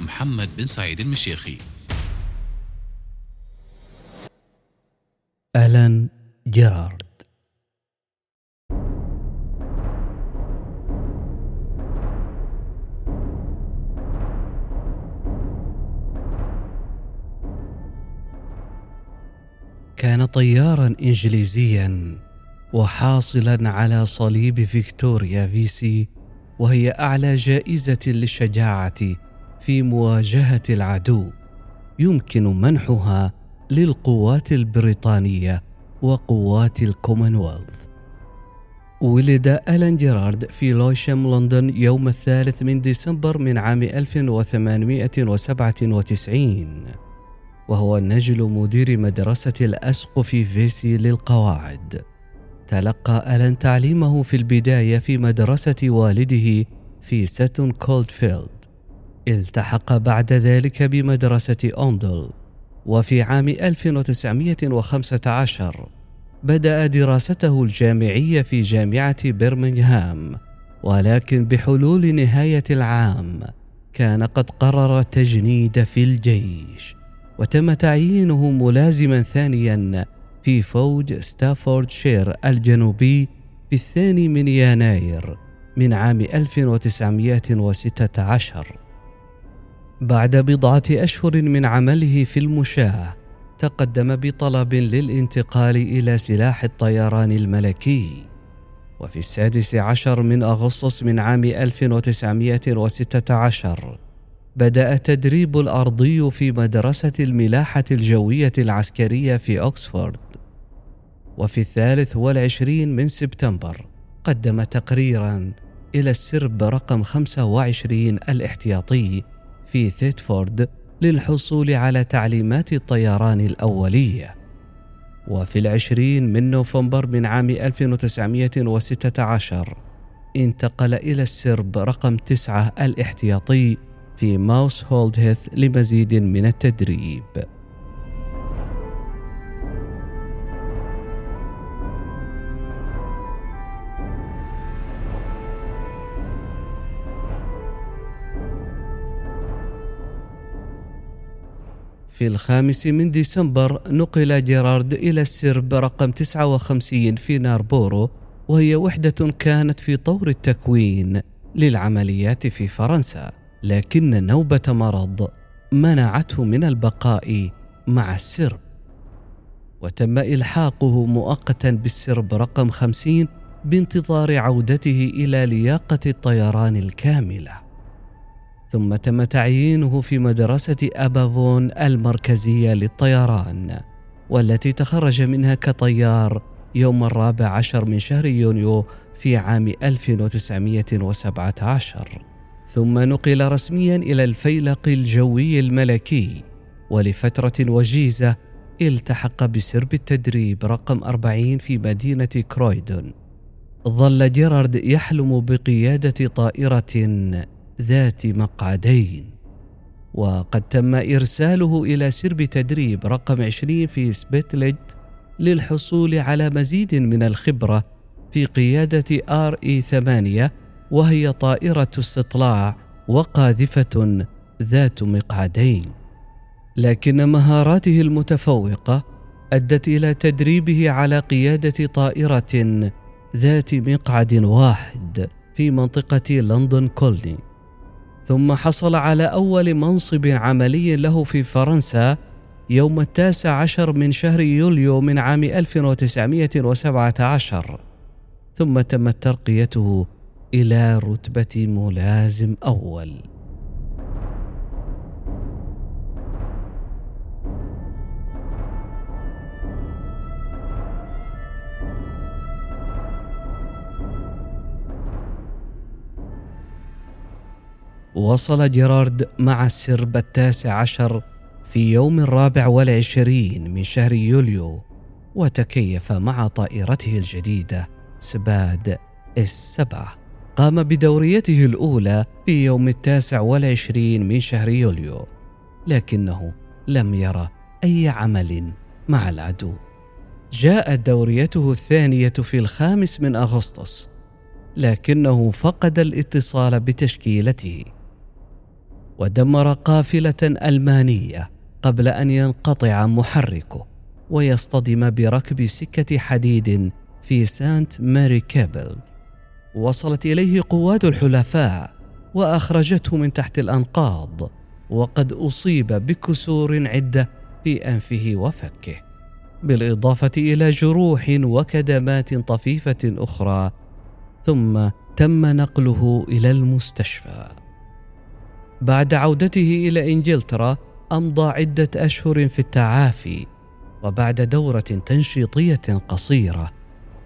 محمد بن سعيد المشيخي ألان جيرارد. كان طيارا انجليزيا وحاصلا على صليب فيكتوريا VC وهي أعلى جائزة للشجاعة في مواجهة العدو يمكن منحها للقوات البريطانية وقوات الكومنولث. ولد ألان جيرارد في لوشم لندن يوم الثالث من ديسمبر من عام 1897 وهو نجل مدير مدرسة الأسقف فيسي للقواعد. تلقى ألان تعليمه في البداية في مدرسة والده في ساتون كولدفيلد. التحق بعد ذلك بمدرسة أوندل وفي عام 1915 بدأ دراسته الجامعية في جامعة برمنغهام ولكن بحلول نهاية العام كان قد قرر التجنيد في الجيش وتم تعيينه ملازما ثانيا في فوج ستافوردشير الجنوبي في الثاني من يناير من عام 1916 بعد بضعة أشهر من عمله في المشاة تقدم بطلب للانتقال إلى سلاح الطيران الملكي. وفي السادس عشر من أغسطس من عام 1916 بدأ التدريب الأرضي في مدرسة الملاحة الجوية العسكرية في أكسفورد. وفي الثالث والعشرين من سبتمبر قدم تقريرا إلى السرب رقم 25 الاحتياطي في ثيتفورد للحصول على تعليمات الطيران الأولية. وفي العشرين من نوفمبر من عام 1916 انتقل إلى السرب رقم تسعة الاحتياطي في ماوس هولد هيث لمزيد من التدريب. في الخامس من ديسمبر نقل جيرارد إلى السرب رقم 59 في ناربورو وهي وحدة كانت في طور التكوين للعمليات في فرنسا لكن نوبة مرض منعته من البقاء مع السرب. وتم إلحاقه مؤقتا بالسرب رقم 50 بانتظار عودته إلى لياقة الطيران الكاملة. ثم تم تعيينه في مدرسة أبافون المركزية للطيران والتي تخرج منها كطيار يوم الرابع عشر من شهر يونيو في عام 1917 ثم نقل رسميا إلى الفيلق الجوي الملكي ولفترة وجيزة التحق بسرب التدريب رقم 40 في مدينة كرويدون. ظل جيرارد يحلم بقيادة طائرة ذات مقعدين. وقد تم إرساله إلى سرب تدريب رقم 20 في سبيتلج للحصول على مزيد من الخبرة في قيادة RE 8 وهي طائرة استطلاع وقاذفة ذات مقعدين. لكن مهاراته المتفوقة أدت إلى تدريبه على قيادة طائرة ذات مقعد واحد في منطقة لندن كولني. ثم حصل على أول منصب عملي له في فرنسا يوم التاسع عشر من شهر يوليو من عام 1917 ثم تمت ترقيته إلى رتبة ملازم أول. وصل جيرارد مع السرب التاسع عشر في يوم الرابع والعشرين من شهر يوليو وتكيف مع طائرته الجديدة SPAD S سبعة قام بدوريته الأولى في يوم التاسع والعشرين من شهر يوليو لكنه لم يرى أي عمل مع العدو. جاءت دوريته الثانية في الخامس من أغسطس لكنه فقد الاتصال بتشكيلته. ودمر قافلة ألمانية قبل أن ينقطع محركه ويصطدم بركب سكة حديد في سانت ماري كابل وصلت إليه قوات الحلفاء وأخرجته من تحت الأنقاض وقد أصيب بكسور عدة في أنفه وفكه. بالإضافة إلى جروح وكدمات طفيفة أخرى ثم تم نقله إلى المستشفى. بعد عودته إلى إنجلترا أمضى عدة أشهر في التعافي وبعد دورة تنشيطية قصيرة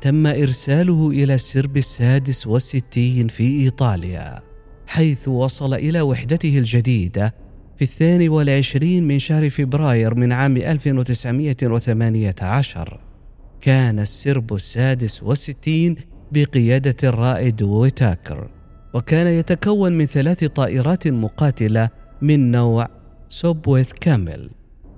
تم إرساله إلى السرب السادس والستين في إيطاليا حيث وصل إلى وحدته الجديدة في الثاني والعشرين من شهر فبراير من عام 1918 كان السرب السادس والستين بقيادة الرائد ويتاكر. وكان يتكون من ثلاث طائرات مقاتلة من نوع سوبويث كامل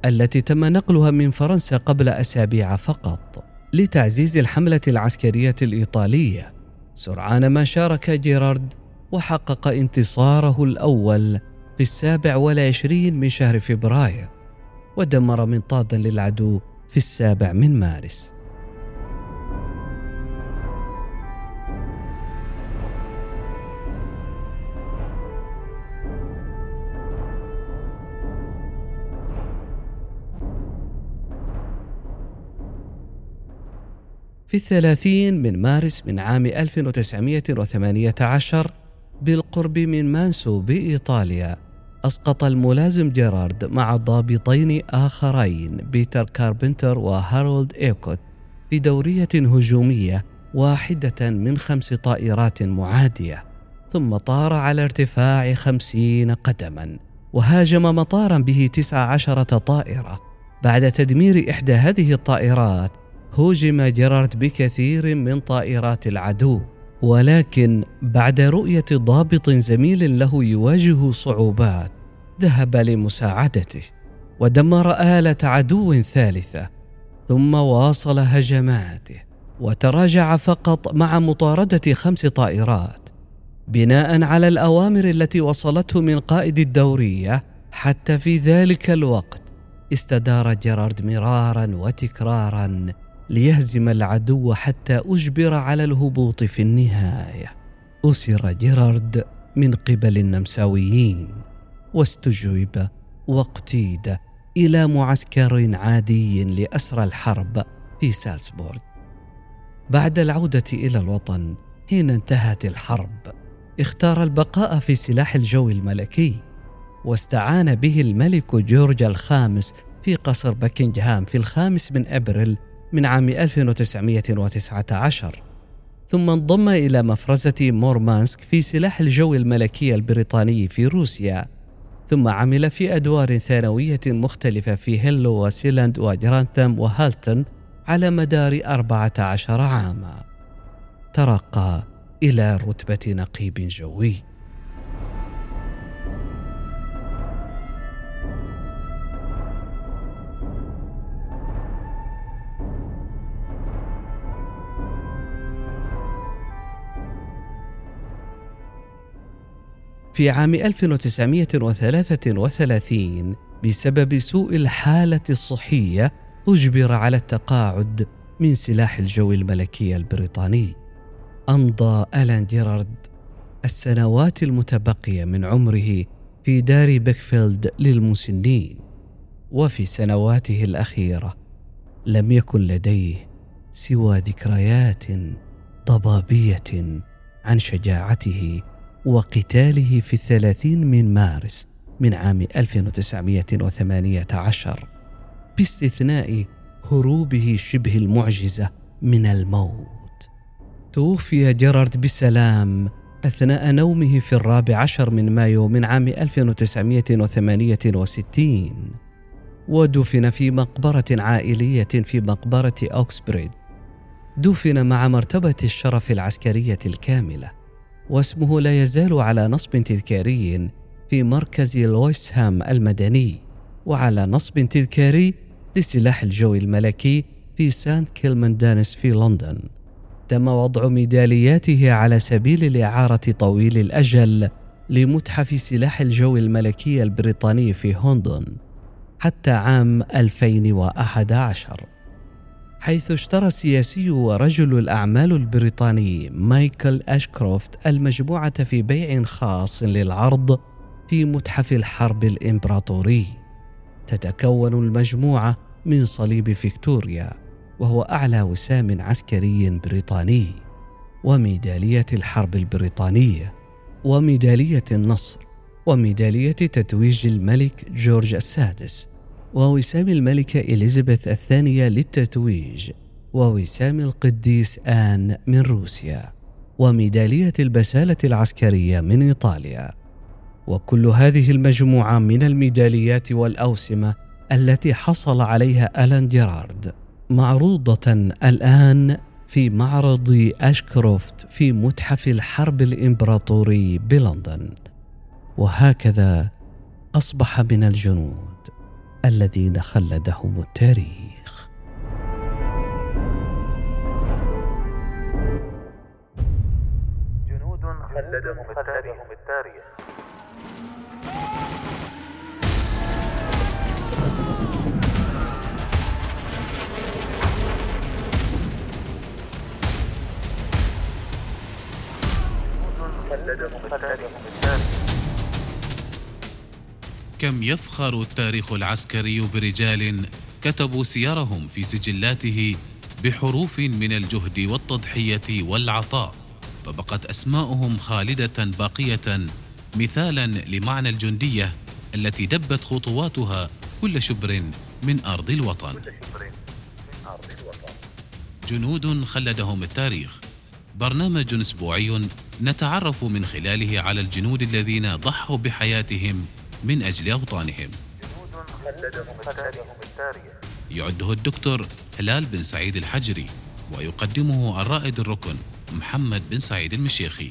التي تم نقلها من فرنسا قبل أسابيع فقط لتعزيز الحملة العسكرية الإيطالية. سرعان ما شارك جيرارد وحقق انتصاره الأول في السابع والعشرين من شهر فبراير ودمر منطادا للعدو في السابع من مارس. في الثلاثين من مارس من عام 1918 بالقرب من مانسو بإيطاليا أسقط الملازم جيرارد مع ضابطين آخرين بيتر كاربنتر وهارولد إيكوت في دورية هجومية واحدة من خمس طائرات معادية. ثم طار على ارتفاع خمسين قدما وهاجم مطارا به تسع عشرة طائرة. بعد تدمير إحدى هذه الطائرات هوجم جيرارد بكثير من طائرات العدو ولكن بعد رؤية ضابط زميل له يواجه صعوبات ذهب لمساعدته ودمر آلة عدو ثالثة ثم واصل هجماته وتراجع فقط مع مطاردة خمس طائرات بناء على الأوامر التي وصلته من قائد الدورية. حتى في ذلك الوقت استدار جيرارد مرارا وتكرارا ليهزم العدو حتى أجبر على الهبوط في النهاية. أسر جيرارد من قبل النمساويين واستجوب واقتيد إلى معسكر عادي لأسرى الحرب في سالزبورغ. بعد العودة إلى الوطن حين انتهت الحرب اختار البقاء في سلاح الجو الملكي واستعان به الملك جورج الخامس في قصر بكنجهام في الخامس من أبريل من عام 1919 ثم انضم إلى مفرزة مورمانسك في سلاح الجو الملكي البريطاني في روسيا ثم عمل في أدوار ثانوية مختلفة في هيلو وسيلاند وجرانثم وهالتون على مدار أربعة عشر عاما. ترقى إلى رتبة نقيب جوي. في عام 1933 بسبب سوء الحالة الصحية أجبر على التقاعد من سلاح الجو الملكي البريطاني. أمضى ألان جيرارد السنوات المتبقية من عمره في دار بيكفيلد للمسنين وفي سنواته الأخيرة لم يكن لديه سوى ذكريات ضبابيه عن شجاعته وقتاله في الثلاثين من مارس من عام 1918 باستثناء هروبه شبه المعجزة من الموت. توفي جيرارد بسلام أثناء نومه في الرابع عشر من مايو من عام 1968 ودفن في مقبرة عائلية في مقبرة أوكسبريد. دفن مع مرتبة الشرف العسكرية الكاملة. واسمه لا يزال على نصب تذكاري في مركز لويسهام المدني وعلى نصب تذكاري لسلاح الجو الملكي في سانت كيلمندانس في لندن. تم وضع ميدالياته على سبيل الإعارة طويل الأجل لمتحف سلاح الجو الملكي البريطاني في هوندون حتى عام 2011 حيث اشترى السياسي ورجل الأعمال البريطاني مايكل أشكروفت المجموعة في بيع خاص للعرض في متحف الحرب الإمبراطوري. تتكون المجموعة من صليب فيكتوريا وهو أعلى وسام عسكري بريطاني وميدالية الحرب البريطانية وميدالية النصر وميدالية تتويج الملك جورج السادس. ووسام الملكة إليزابيث الثانية للتتويج ووسام القديس آن من روسيا وميدالية البسالة العسكرية من إيطاليا. وكل هذه المجموعة من الميداليات والأوسمة التي حصل عليها ألان جيرارد معروضة الآن في معرض أشكروفت في متحف الحرب الإمبراطوري بلندن. وهكذا أصبح من الجنود. الذين خلدهم التاريخ. جنود خلدهم التاريخ. كم يفخر التاريخ العسكري برجال كتبوا سيرهم في سجلاته بحروف من الجهد والتضحية والعطاء فبقت أسماؤهم خالدة باقية مثالا لمعنى الجندية التي دبت خطواتها كل شبر من أرض الوطن. جنود خلدهم التاريخ. برنامج أسبوعي نتعرف من خلاله على الجنود الذين ضحوا بحياتهم من خلدهم التاريخ يعده الدكتور هلال بن سعيد الحجري ويقدمه الرائد الركن محمد بن سعيد المشيخي.